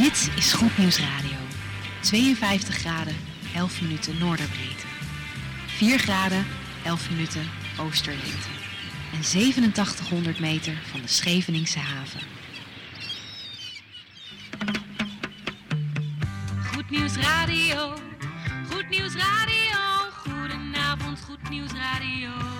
Dit is Goed Nieuws Radio. 52 graden, 11 minuten noorderbreedte. 4 graden, 11 minuten oosterlengte. En 8700 meter van de Scheveningse haven. Goed Nieuws Radio. Goed Nieuws Radio. Goedenavond, Goed Nieuws Radio.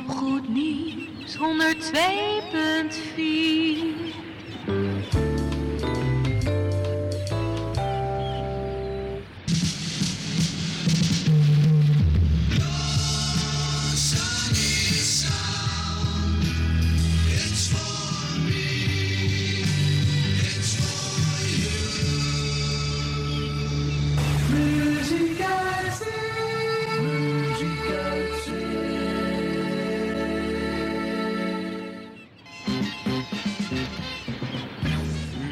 op Goed Nieuws 102.4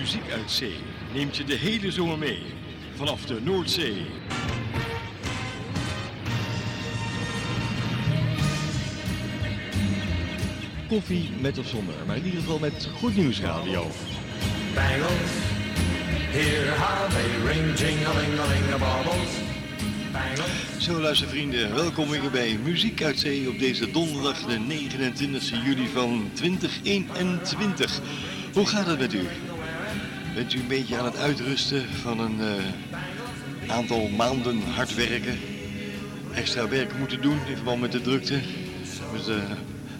Muziek uit zee neemt je de hele zomer mee. Vanaf de Noordzee. Koffie met of zonder, maar in ieder geval met Goed Nieuws Radio. Bangles, hear how they ring. Bangles. Zo luistervrienden, welkom weer bij Muziek uit Zee op deze donderdag de 29 juli van 2021. Hoe gaat het met u? Bent u een beetje aan het uitrusten van een eh, aantal maanden hard werken? Extra werk moeten doen in verband met de drukte? Met de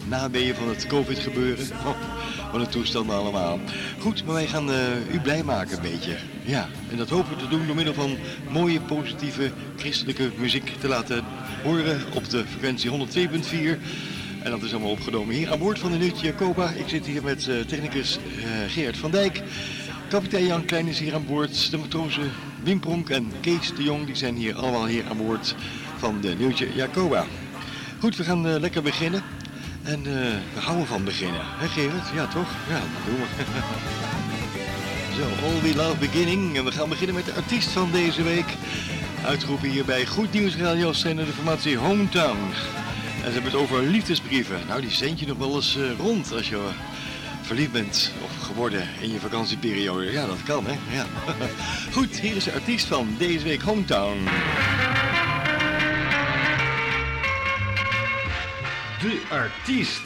nabeeën van het covid gebeuren? Oh, wat een toestand allemaal. Goed, maar wij gaan eh, u blij maken een beetje. Ja, en dat hopen we te doen door middel van mooie, positieve, christelijke muziek te laten horen op de frequentie 102.4. En dat is allemaal opgenomen hier aan boord van de Nutje Jacoba. Ik zit hier met eh, technicus eh, Gerard van Dijk. Kapitein Jan Klein is hier aan boord. De matrozen Wim Pronk en Kees de Jong die zijn hier allemaal hier aan boord van de Nieuwtje Jacoba. Goed, we gaan eh, lekker beginnen. En eh, we houden van beginnen. Hè Gerard? Ja toch? Ja, dat doen we. Zo, All We Love Beginning. En we gaan beginnen met de artiest van deze week. Uitgeroepen hier bij Goed Nieuws Radio zijn de formatie Hometown. En ze hebben het over liefdesbrieven. Nou, die zend je nog wel eens eh, rond als je verliefd bent of geworden in je vakantieperiode. Ja, dat kan, hè? Ja. Goed, hier is de artiest van deze week Hometown. De artiest.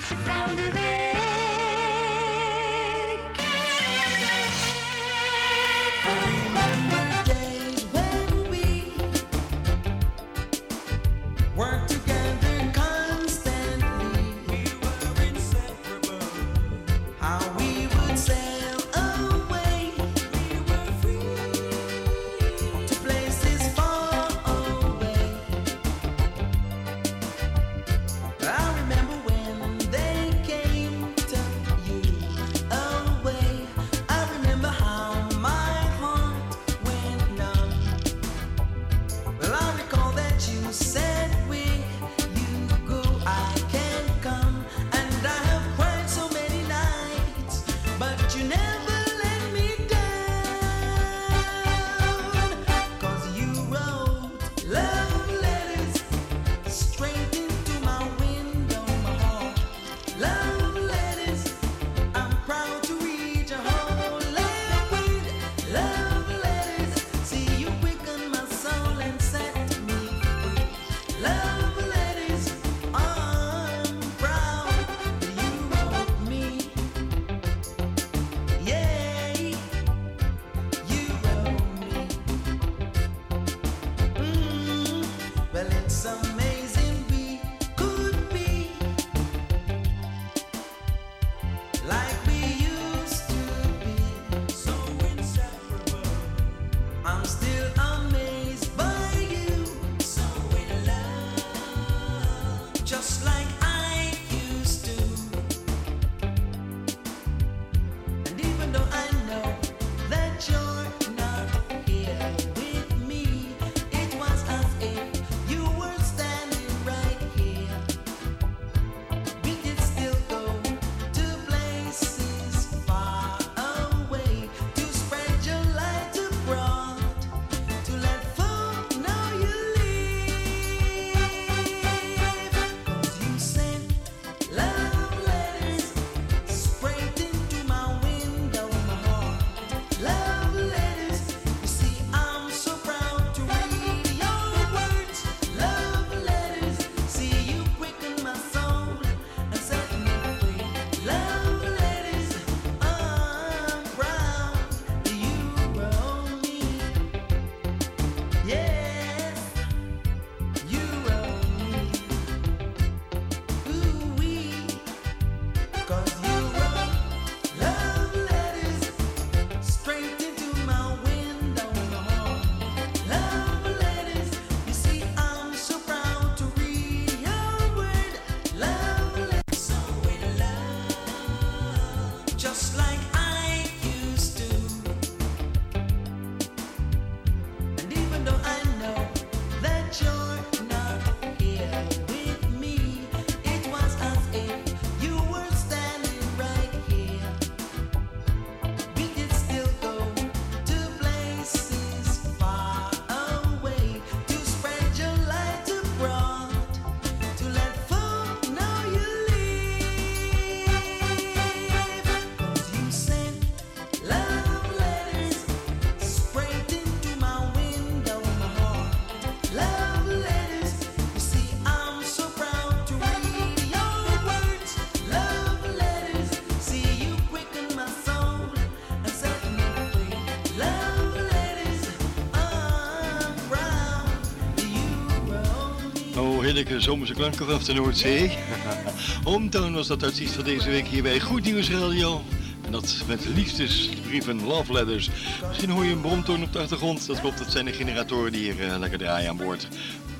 lekker zomerse klanken vanaf de Noordzee. Hometown was dat artiest van deze week hier bij Goed Nieuws Radio. En dat met liefdesbrieven, love letters. Misschien hoor je een bromtoon op de achtergrond. Dat klopt, dat zijn de generatoren die hier eh, lekker draaien aan boord.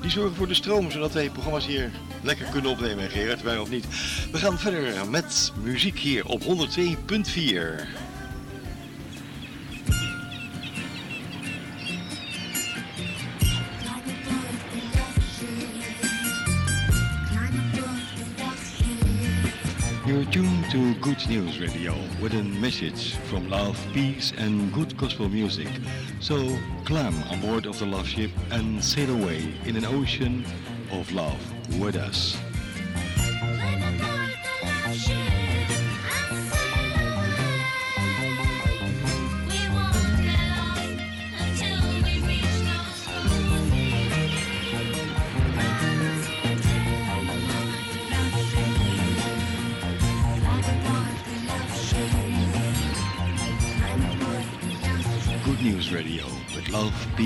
Die zorgen voor de stroom, zodat wij programma's hier lekker kunnen opnemen. Gerard, wij of niet. We gaan verder met muziek hier op 102.4. You're tuned to Good News Radio with a message from love, peace and good gospel music. So climb on board of the love ship and sail away in an ocean of love with us.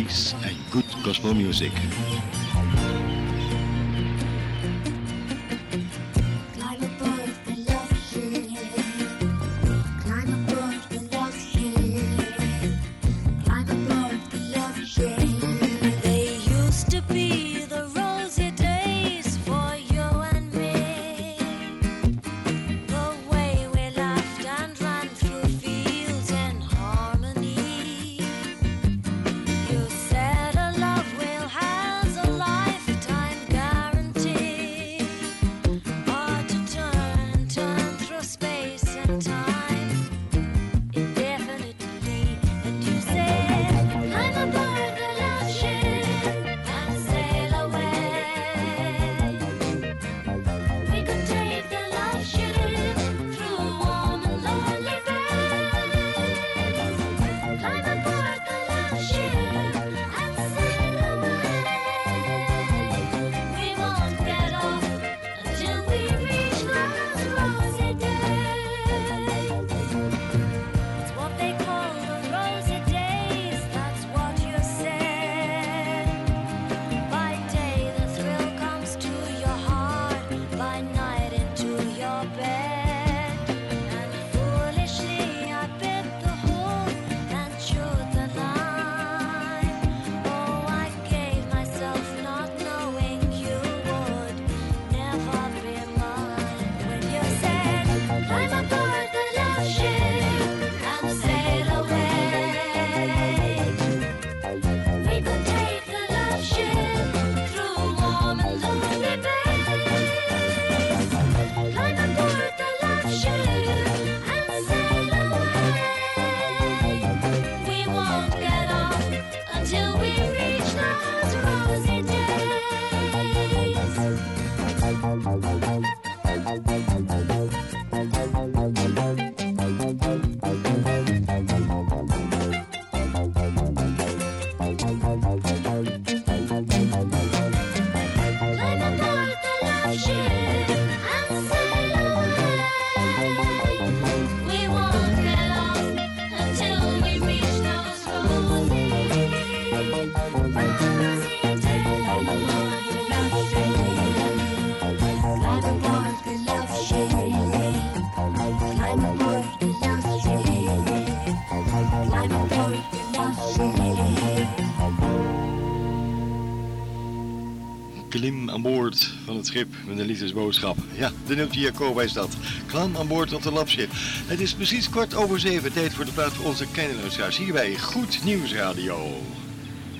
peace and good gospel music. Schip met een liefdesboodschap. Ja, de Neeltje Jacoba is dat. Klam aan boord op de lapschip. Het is precies kwart over zeven. Tijd voor de plaats voor onze kleine luisteraars hier bij Goed Nieuws Radio.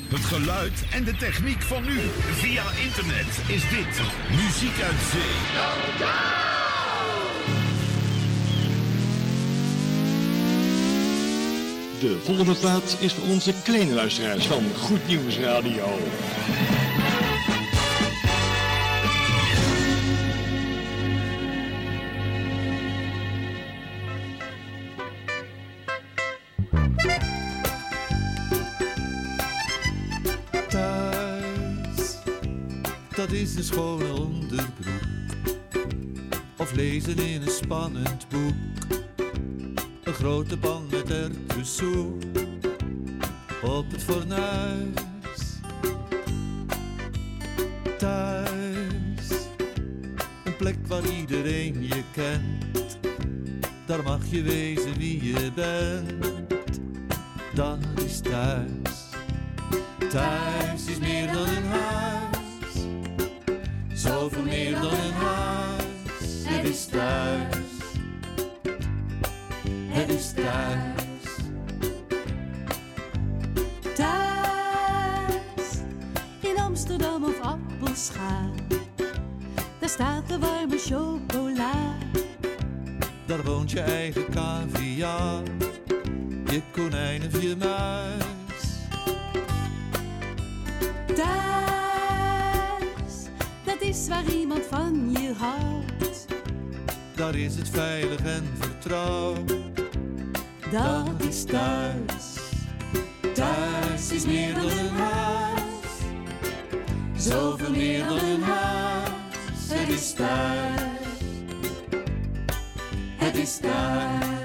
Het geluid en de techniek van nu. Via internet is dit Muziek uit Zee. De volgende plaats is voor onze kleine luisteraars van Goed Nieuws Radio. Spannend boek. Een grote pan met erwtensoep. Op het fornuis. Thuis. Een plek waar iedereen je kent. Daar mag je wezen wie je bent. Dat is thuis. Thuis is meer dan een huis, zoveel meer dan een huis. Het is thuis, het is thuis. Thuis in Amsterdam of Appelscha. Daar staat de warme chocola. Daar woont je eigen cavia, je konijn of je muis. Thuis, dat is waar iemand van je houdt. Daar is het veilig en vertrouwd, Dat is thuis. Thuis is meer dan een huis, zoveel meer dan een huis. Het is thuis, het is thuis.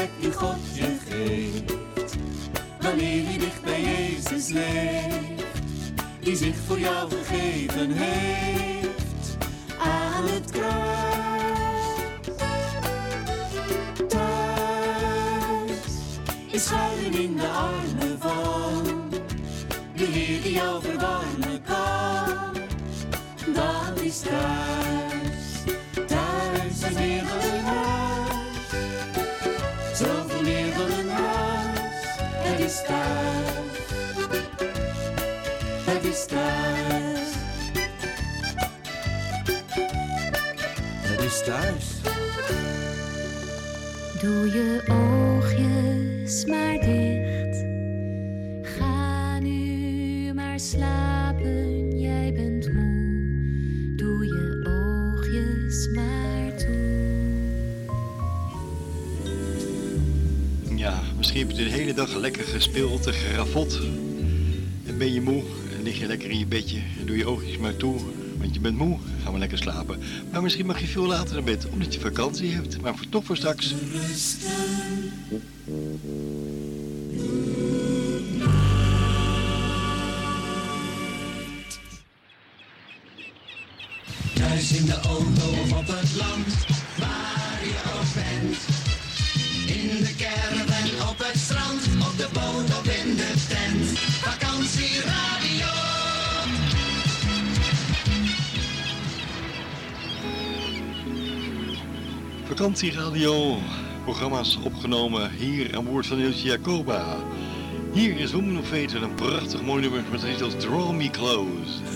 Plek die God je geeft. Wanneer je dicht bij Jezus leeft, die zich voor jou gegeven heeft aan het kruis. Thuis is schuilen in de armen van de Heer die jou verwarmen kan. Dat is. Thuis is thuis. Doe je oogjes maar dicht. Ga nu maar slapen, jij bent moe. Doe je oogjes maar toe. Ja, misschien heb je de hele dag lekker gespeeld en gerafot. En ben je moe en lig je lekker in je bedje en doe je oogjes maar toe. Want je bent moe, gaan we lekker slapen. Maar misschien mag je veel later naar bed, omdat je vakantie hebt. Maar voor, toch voor straks. Thuis in de auto of het land, Vakantieradio, programma's opgenomen hier aan boord van Ilse Jacoba. Hier is Woman of Fate een prachtig mooi nummer met de titel Draw Me Close.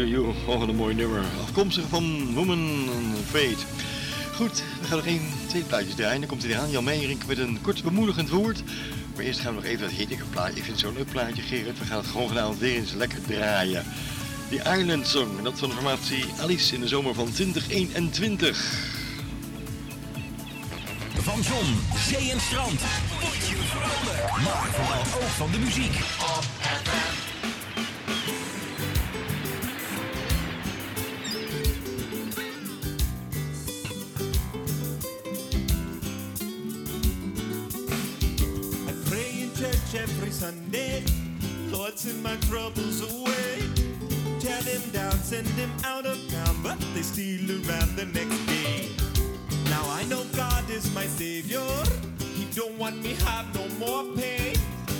To You. Een mooi nummer. Afkomstig van Woman Fate. Goed, we gaan nog één, twee plaatjes draaien. Dan komt hij eraan. Jan Meijering met een kort bemoedigend woord. Maar eerst gaan we nog even dat hittige plaatje. Ik vind het zo'n leuk plaatje, Gerrit. We gaan het gewoon vanavond weer eens lekker draaien. The Island Song. Dat van de formatie Alice in de zomer van 2021. Van zon, zee en strand. Maar vooral ook van de muziek. I my troubles away. Tear them down, send them out of town, but they steal around the next day. Now I know God is my savior. He don't want me have no more pain.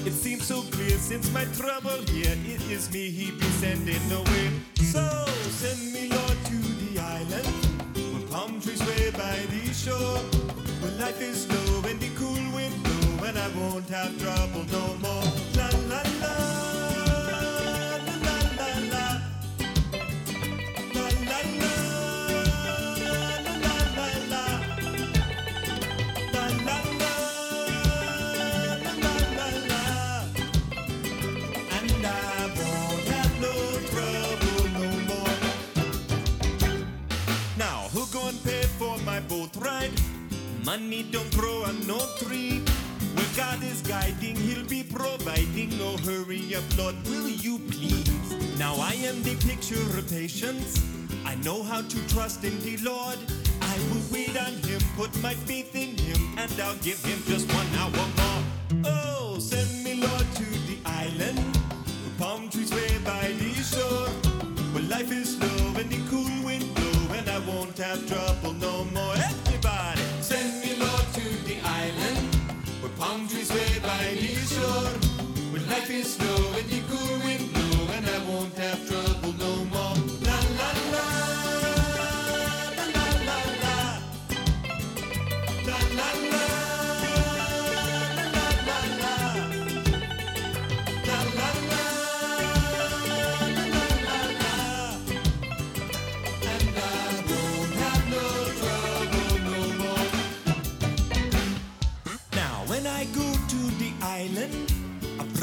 It seems so clear since my trouble here. It is me he be sending away. So send me, Lord, to the island where palm trees sway by the shore. Where life is slow and the cool wind blow, and I won't have trouble no more. Money don't grow on no tree. Where God is guiding, He'll be providing. No hurry up, Lord, will you please? Now I am the picture of patience. I know how to trust in the Lord. I will wait on Him, put my faith in Him, and I'll give Him just one hour.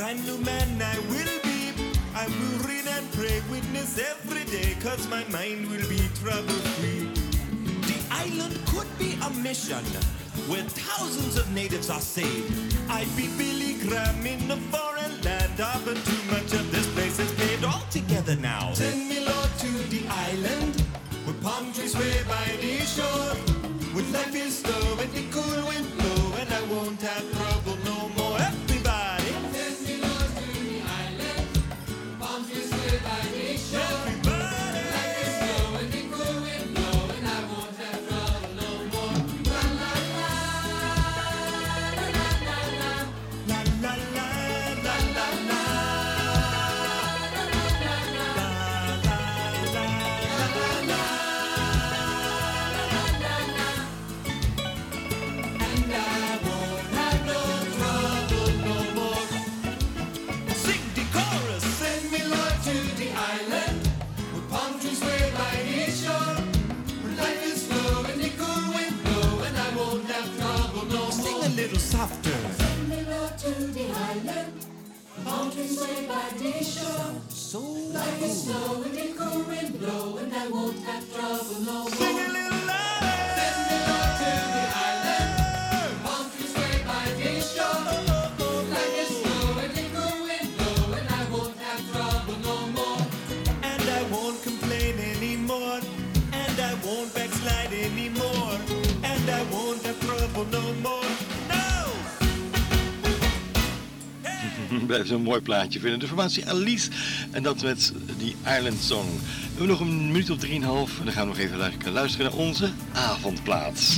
I'm new man, I will be. I will read and pray, witness every day, cause my mind will be trouble free. The island could be a mission where thousands of natives are saved. I'd be Billy Graham in a foreign land of a Een mooi plaatje vinden. De formatie Alice en dat met die Island Song. We hebben nog een minuut of drieënhalf en dan gaan we nog even luisteren naar onze avondplaats.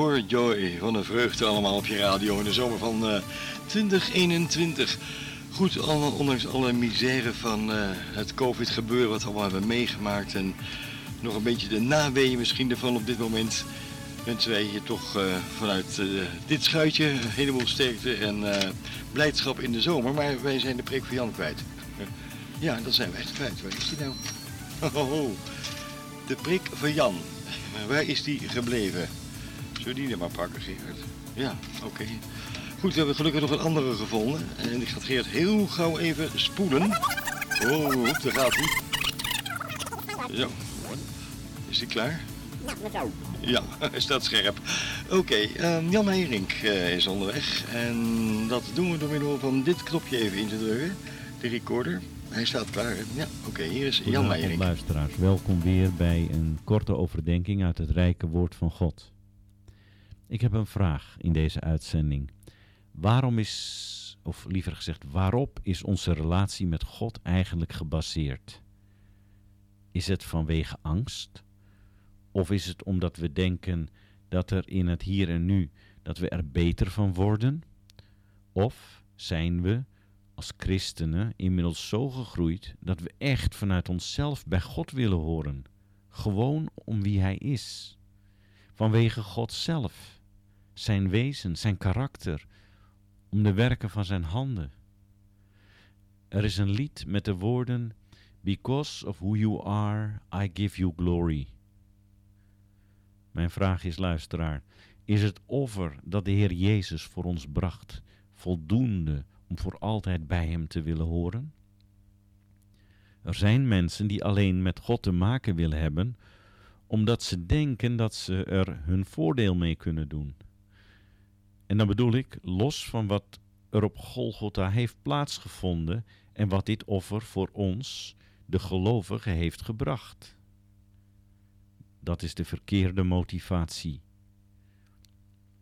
For Joy. Van een vreugde allemaal op je radio in de zomer van eh, 2021. Goed, alle- ondanks alle misère van eh, het COVID-gebeuren wat we allemaal hebben meegemaakt en nog een beetje de naweeën misschien ervan op dit moment, wensen wij je toch eh, vanuit eh, dit schuitje een heleboel sterkte en eh, blijdschap in de zomer. Maar wij zijn de preek van Jan kwijt. Ja, dat zijn wij kwijt. Waar is die nou? Oh, de prik van Jan. Waar is die gebleven? Zullen we die er maar pakken, Gerard? Ja, oké. Goed, we hebben gelukkig nog een andere gevonden. En ik ga Gerard heel gauw even spoelen. Oh, daar gaat hij. Zo. Is hij klaar? Ja, hij staat scherp. Oké, ehm, Jan Meijering eh, is onderweg. En dat doen we door middel van dit knopje even in te drukken. De recorder. Hij staat klaar. hè? Ja, oké, hier is Jan Meijering. luisteraars, welkom weer bij een korte overdenking uit het rijke woord van God. Ik heb een vraag in deze uitzending. Waarom is, of liever gezegd, waarop is onze relatie met God eigenlijk gebaseerd? Is het vanwege angst? Of is het omdat we denken dat er in het hier en nu, dat we er beter van worden? Of zijn we als christenen inmiddels zo gegroeid dat we echt vanuit onszelf bij God willen horen. Gewoon om wie Hij is. Vanwege God zelf, Zijn wezen, Zijn karakter, om de werken van Zijn handen. Er is een lied met de woorden: Because of who you are, I give you glory. Mijn vraag is, luisteraar, is het offer dat de Heer Jezus voor ons bracht voldoende om voor altijd bij Hem te willen horen? Er zijn mensen die alleen met God te maken willen hebben, omdat ze denken dat ze er hun voordeel mee kunnen doen. En dan bedoel ik, los van wat er op Golgotha heeft plaatsgevonden en wat dit offer voor ons, de gelovigen, heeft gebracht. Dat is de verkeerde motivatie.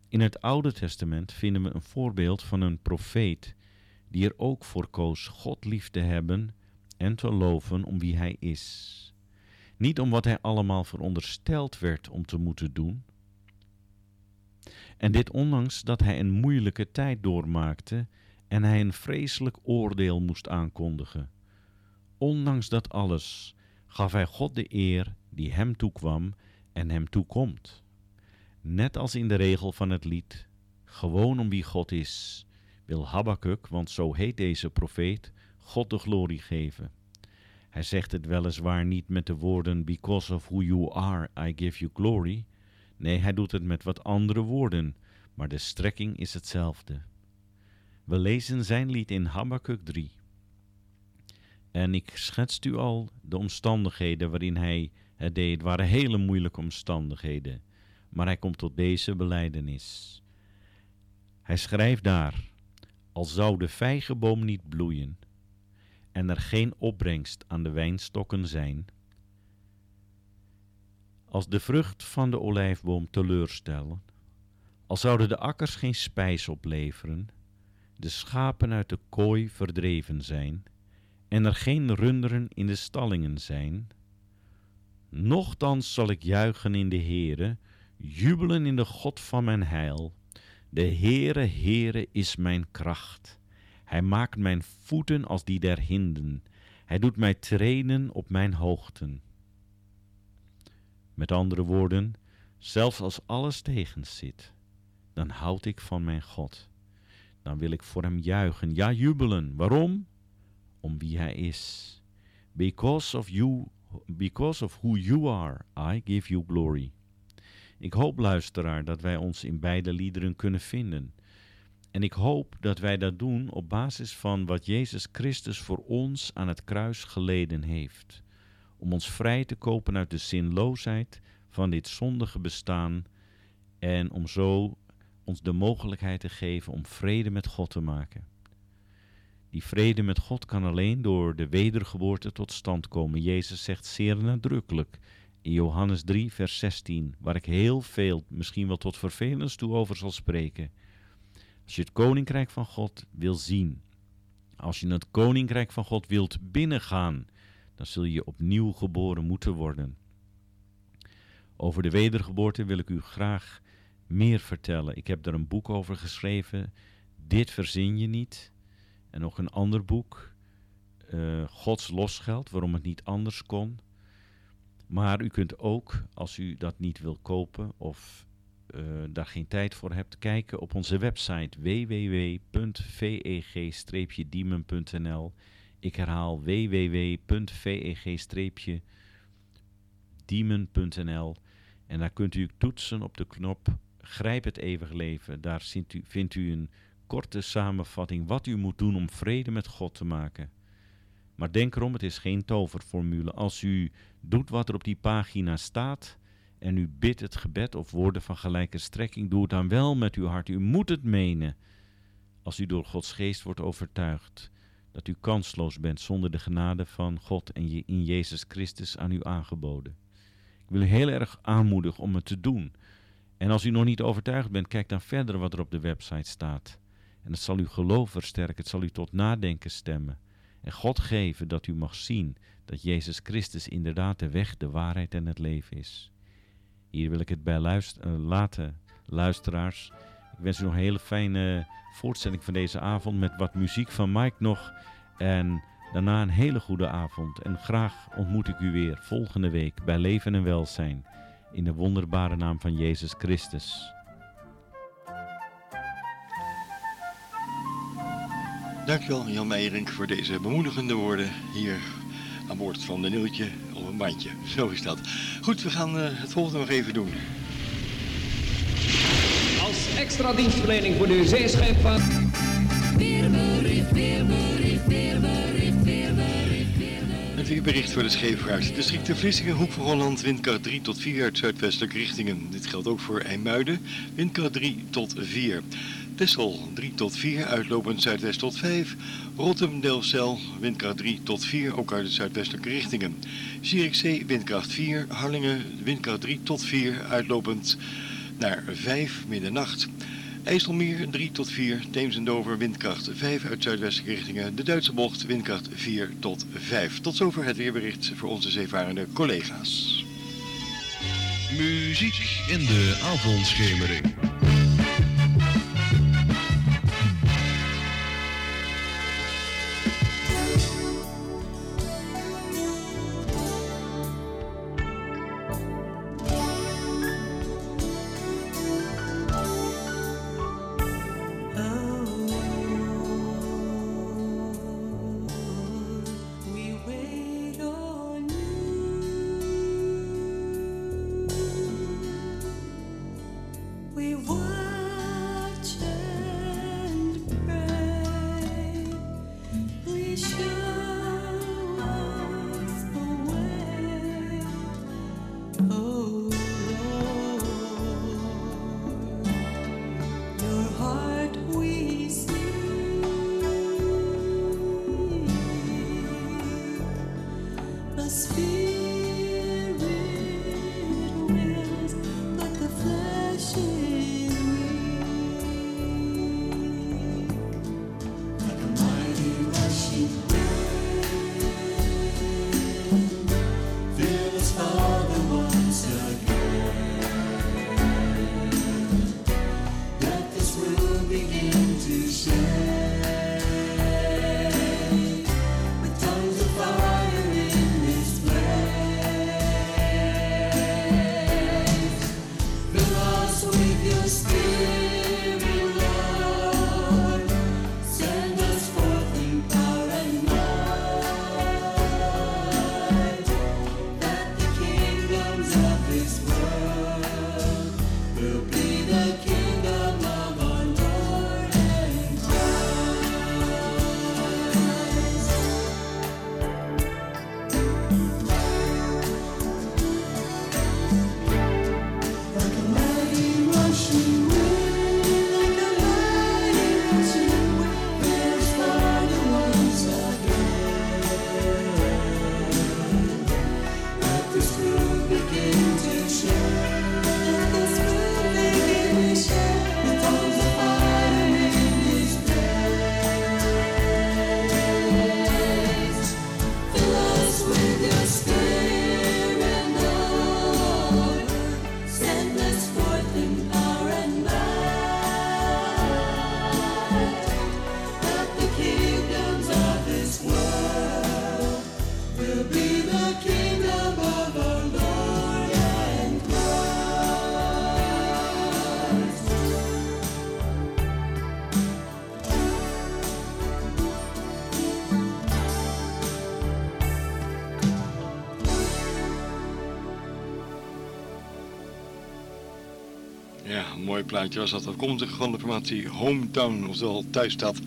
In het Oude Testament vinden we een voorbeeld van een profeet die er ook voor koos God lief te hebben en te loven om wie hij is. Niet om wat hij allemaal verondersteld werd om te moeten doen. En dit ondanks dat hij een moeilijke tijd doormaakte en hij een vreselijk oordeel moest aankondigen. Ondanks dat alles gaf hij God de eer die hem toekwam en hem toekomt. Net als in de regel van het lied, gewoon om wie God is, wil Habakkuk, want zo heet deze profeet, God de glorie geven. Hij zegt het weliswaar niet met de woorden Because of who you are, I give you glory. Nee, hij doet het met wat andere woorden, maar de strekking is hetzelfde. We lezen zijn lied in Habakkuk 3. En ik schetst u al de omstandigheden waarin hij het deed. Het waren hele moeilijke omstandigheden. Maar hij komt tot deze beleidenis. Hij schrijft daar: Al zou de vijgenboom niet bloeien en er geen opbrengst aan de wijnstokken zijn, als de vrucht van de olijfboom teleurstellen, al zouden de akkers geen spijs opleveren, de schapen uit de kooi verdreven zijn en er geen runderen in de stallingen zijn, nochtans zal ik juichen in de Heere, jubelen in de God van mijn heil. De Heere, Heere is mijn kracht. Hij maakt mijn voeten als die der hinden. Hij doet mij treden op mijn hoogten. Met andere woorden, zelfs als alles tegenzit, dan houd ik van mijn God. Dan wil ik voor hem juichen, ja jubelen. Waarom? Om wie hij is. Because of you, because of who you are, I give you glory. Ik hoop, luisteraar, dat wij ons in beide liederen kunnen vinden. En ik hoop dat wij dat doen op basis van wat Jezus Christus voor ons aan het kruis geleden heeft. Om ons vrij te kopen uit de zinloosheid van dit zondige bestaan en om zo ons de mogelijkheid te geven om vrede met God te maken. Die vrede met God kan alleen door de wedergeboorte tot stand komen. Jezus zegt zeer nadrukkelijk in Johannes 3, vers 16, waar ik heel veel, misschien wel tot vervelens toe over zal spreken. Als je het koninkrijk van God wil zien, als je het koninkrijk van God wilt binnengaan, dan zul je opnieuw geboren moeten worden. Over de wedergeboorte wil ik u graag meer vertellen. Ik heb daar een boek over geschreven. Dit verzin je niet. En nog een ander boek. eh, Gods losgeld, waarom het niet anders kon. Maar u kunt ook, als u dat niet wil kopen of eh, daar geen tijd voor hebt, kijken op onze website www.veg-diemen.nl. Ik herhaal www.veg-diemen.nl. En daar kunt u toetsen op de knop Grijp het eeuwig leven. Daar vindt u, vindt u een korte samenvatting wat u moet doen om vrede met God te maken. Maar denk erom, het is geen toverformule. Als u doet wat er op die pagina staat en u bidt het gebed of woorden van gelijke strekking, doe het dan wel met uw hart. U moet het menen. Als u door Gods geest wordt overtuigd dat u kansloos bent zonder de genade van God en je in Jezus Christus aan u aangeboden. Ik wil u heel erg aanmoedigen om het te doen. En als u nog niet overtuigd bent, kijk dan verder wat er op de website staat. En het zal uw geloof versterken, het zal u tot nadenken stemmen. En God geven dat u mag zien dat Jezus Christus inderdaad de weg, de waarheid en het leven is. Hier wil ik het bij eh, laten, luisteraars. Ik wens u nog een hele fijne voortzetting van deze avond met wat muziek van Mike nog. En daarna een hele goede avond. En graag ontmoet ik u weer volgende week bij Leven en Welzijn. In de wonderbare naam van Jezus Christus. Dankjewel Jan Meijering voor deze bemoedigende woorden hier aan boord van de Nieuwtje op een bandje. Zo is dat. Goed, we gaan eh, het volgende nog even doen. Als extra dienstverlening voor de zeescheepvaart. Weerbericht, weerbericht, weerbericht, weerbericht, Het weerbericht voor de scheepvaart. Districten Vlissingen, Hoek van Holland, windkracht 3 tot 4 uit zuidwestelijke richtingen. Dit geldt ook voor IJmuiden, windkracht 3 tot 4. Texel 3 tot 4, uitlopend zuidwest tot 5. Rotterdam, Delfzijl, windkracht 3 tot 4, ook uit de zuidwestelijke richtingen. Zierikzee, windkracht 4. Harlingen, windkracht 3 tot 4, uitlopend naar 5, middernacht. IJsselmeer 3 tot 4, Theems windkracht 5 uit zuidwestelijke richtingen. De Duitse bocht windkracht 4 tot 5. Tot zover het weerbericht voor onze zeevarende collega's. Muziek in de avondschemering. Plaatje was dat. Afkomstig van de formatie Hometown, oftewel thuisstad.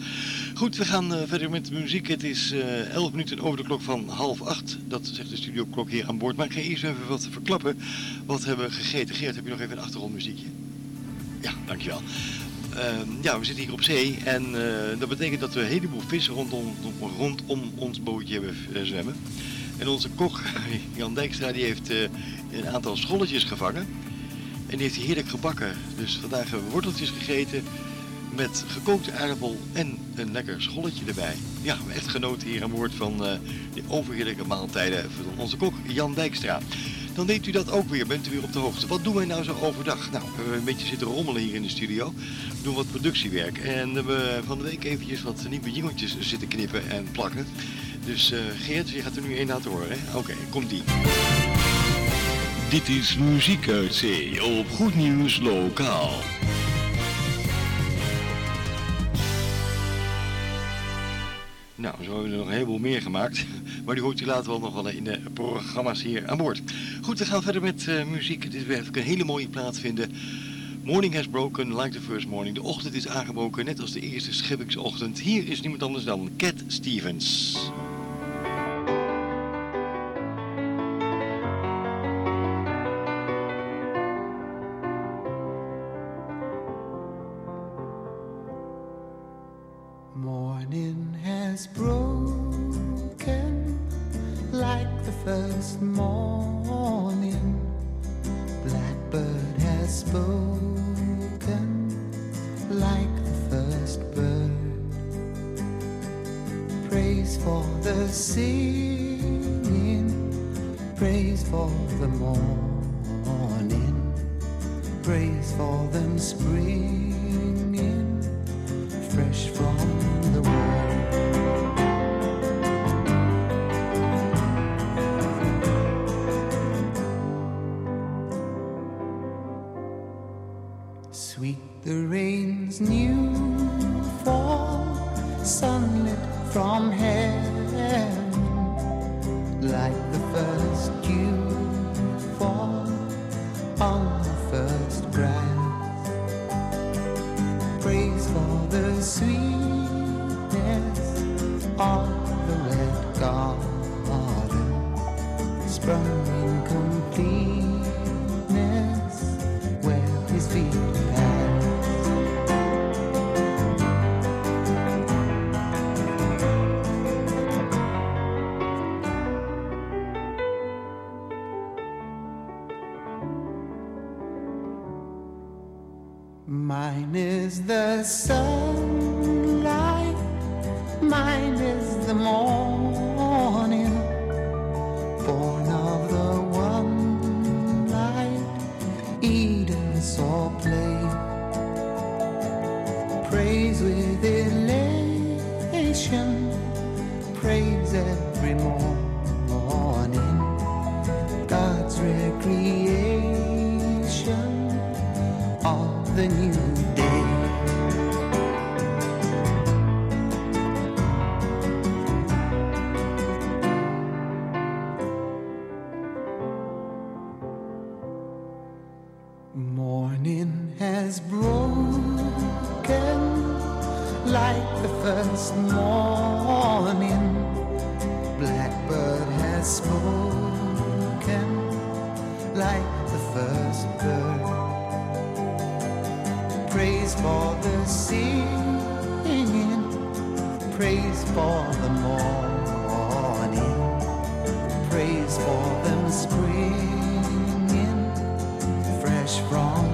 Goed, we gaan eh, verder met de muziek. Het is eh 11 minuten over de klok van half acht. Dat zegt de studioklok hier aan boord. Maar ik ga eerst even wat verklappen. Wat hebben we gegeten? Geert, heb je nog even een achtergrondmuziekje? Ja, dankjewel. Ehm, ja, we zitten hier op zee en eh, dat betekent dat we een heleboel vissen rondom, rondom ons bootje hebben eh, zwemmen. En onze kok, Jan Dijkstra, die heeft eh, een aantal scholletjes gevangen. En die heeft hij heerlijk gebakken. Dus vandaag hebben we worteltjes gegeten met gekookte aardappel en een lekker scholletje erbij. Ja, we echt genoten hier aan boord van eh de overheerlijke maaltijden van onze kok Jan Dijkstra. Dan weet u dat ook weer, bent u weer op de hoogte. Wat doen wij nou zo overdag? Nou, we hebben een beetje zitten rommelen hier in de studio. We doen wat productiewerk. En we hebben van de week eventjes wat nieuwe jingeltjes zitten knippen en plakken. Dus eh, Geert, je gaat er nu één laten horen? Oké, komt die. Dit is Muziek uit Zee op Goed Nieuws Lokaal. Nou, zo hebben we er nog een heleboel meer gemaakt. Maar die hoort u later wel nog wel in de programma's hier aan boord. Goed, we gaan verder met eh, muziek. Dit wil ik een hele mooie plaat vinden. Morning has broken like the first morning. De ochtend is aangebroken, net als de eerste scheppingsochtend. Hier is niemand anders dan Cat Stevens. Sunlit from heaven, like the first dew fall on for them springing fresh from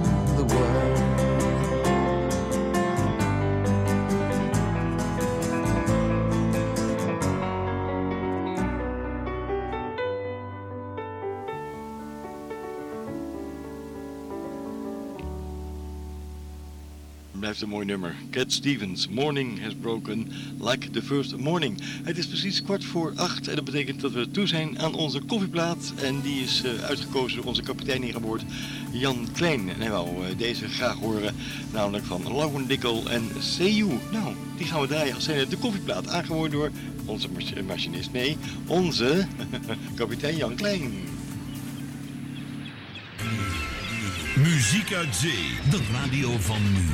Blijft een mooi nummer. Cat Stevens, Morning has broken like the first morning. Het is precies kwart voor acht en dat betekent dat we toe zijn aan onze koffieplaat. En die is eh, uitgekozen door onze kapitein hier aan boord, Jan Klein. En hij wou eh, deze graag horen, namelijk van Lauwen Dikkel en Seiyu. Nou, die gaan we draaien als zijnde de koffieplaat, aangehoord door onze mach- machinist. Nee, onze kapitein Jan Klein. Muziek uit zee, de radio van nu.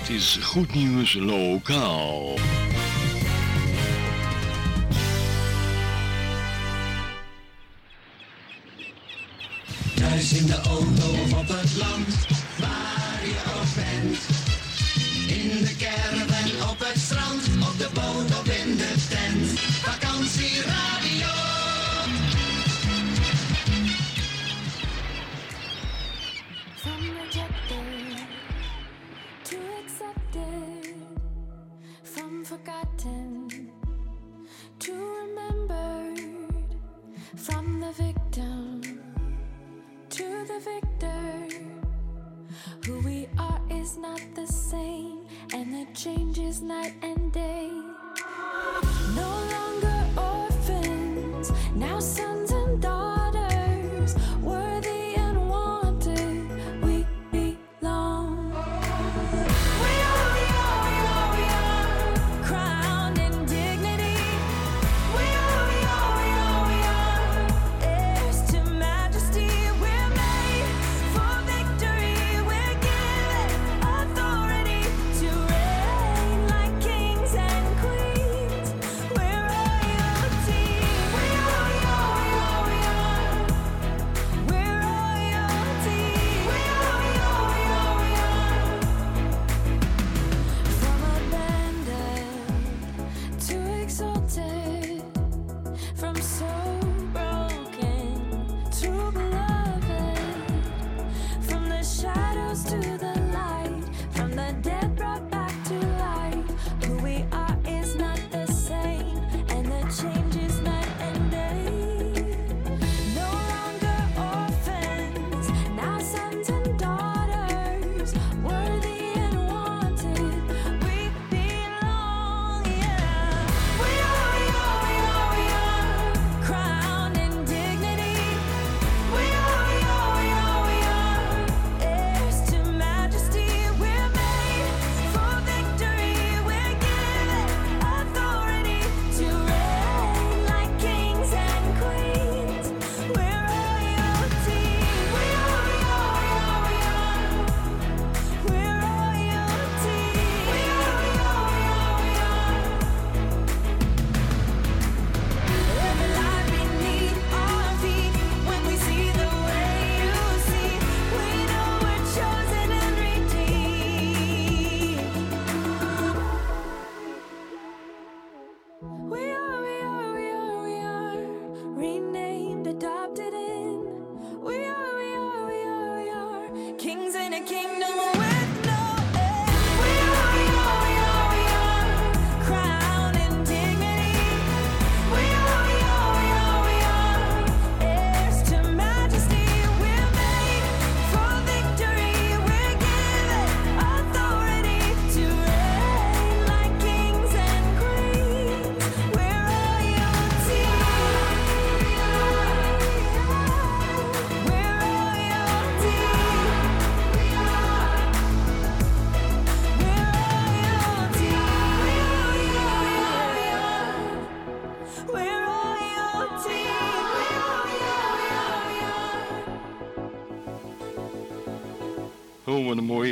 Het is Goed Nieuws Lokaal. Thuis in de auto of op het land, waar je ook bent.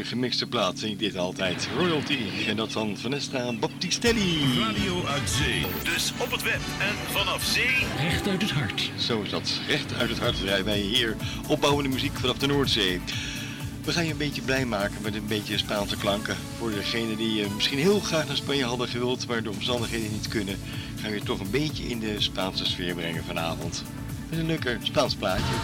gemixte plaat vind ik dit altijd. Royalty. En dat van Vanessa Baptistelli. Radio uit zee. Dus op het web en vanaf zee. Recht uit het hart. Zo is dat. Recht uit het hart rijden wij hier opbouwende muziek vanaf de Noordzee. We gaan je een beetje blij maken met een beetje Spaanse klanken. Voor degenen die eh, misschien heel graag naar Spanje hadden gewild, maar de omstandigheden niet kunnen, gaan we je toch een beetje in de Spaanse sfeer brengen vanavond. Met een leuker Spaans plaatje.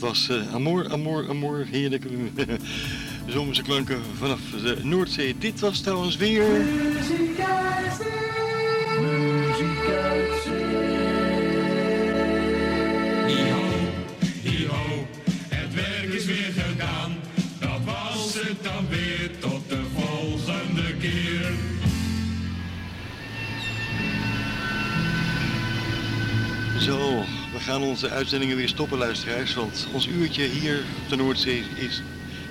Dat was eh, Amor, Amor, Amor. Heerlijke zomerse klanken vanaf de Noordzee. Dit was trouwens weer... onze uitzendingen weer stoppen, luisteraars. Want ons uurtje hier op de Noordzee is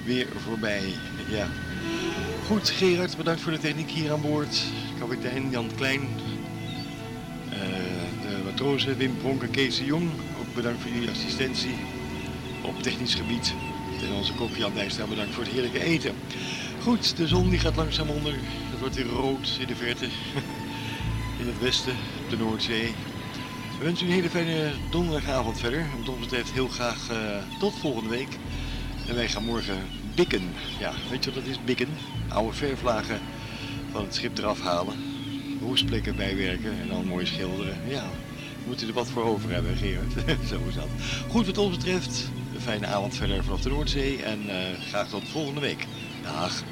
weer voorbij. Ja. Goed, Gerard, bedankt voor de techniek hier aan boord. Kapitein Jan Klein. Eh, de matrozen Wim Pronk en Kees de Jong. Ook bedankt voor jullie assistentie op technisch gebied. En onze kok Jan Dijkstra bedankt voor het heerlijke eten. Goed, de zon die gaat langzaam onder. Het wordt weer rood in de verte. In het westen, op de Noordzee. We wensen u een hele fijne donderdagavond verder. Wat ons betreft heel graag eh, tot volgende week. En wij gaan morgen bikken. Ja, weet je wat dat is? Bikken. Oude verflagen van het schip eraf halen. Roestplekken bijwerken en dan mooi schilderen. Ja, we moeten er wat voor over hebben, Gerard. Zo is dat. Goed, wat ons betreft, een fijne avond verder vanaf de Noordzee. En eh, graag tot volgende week. Dag.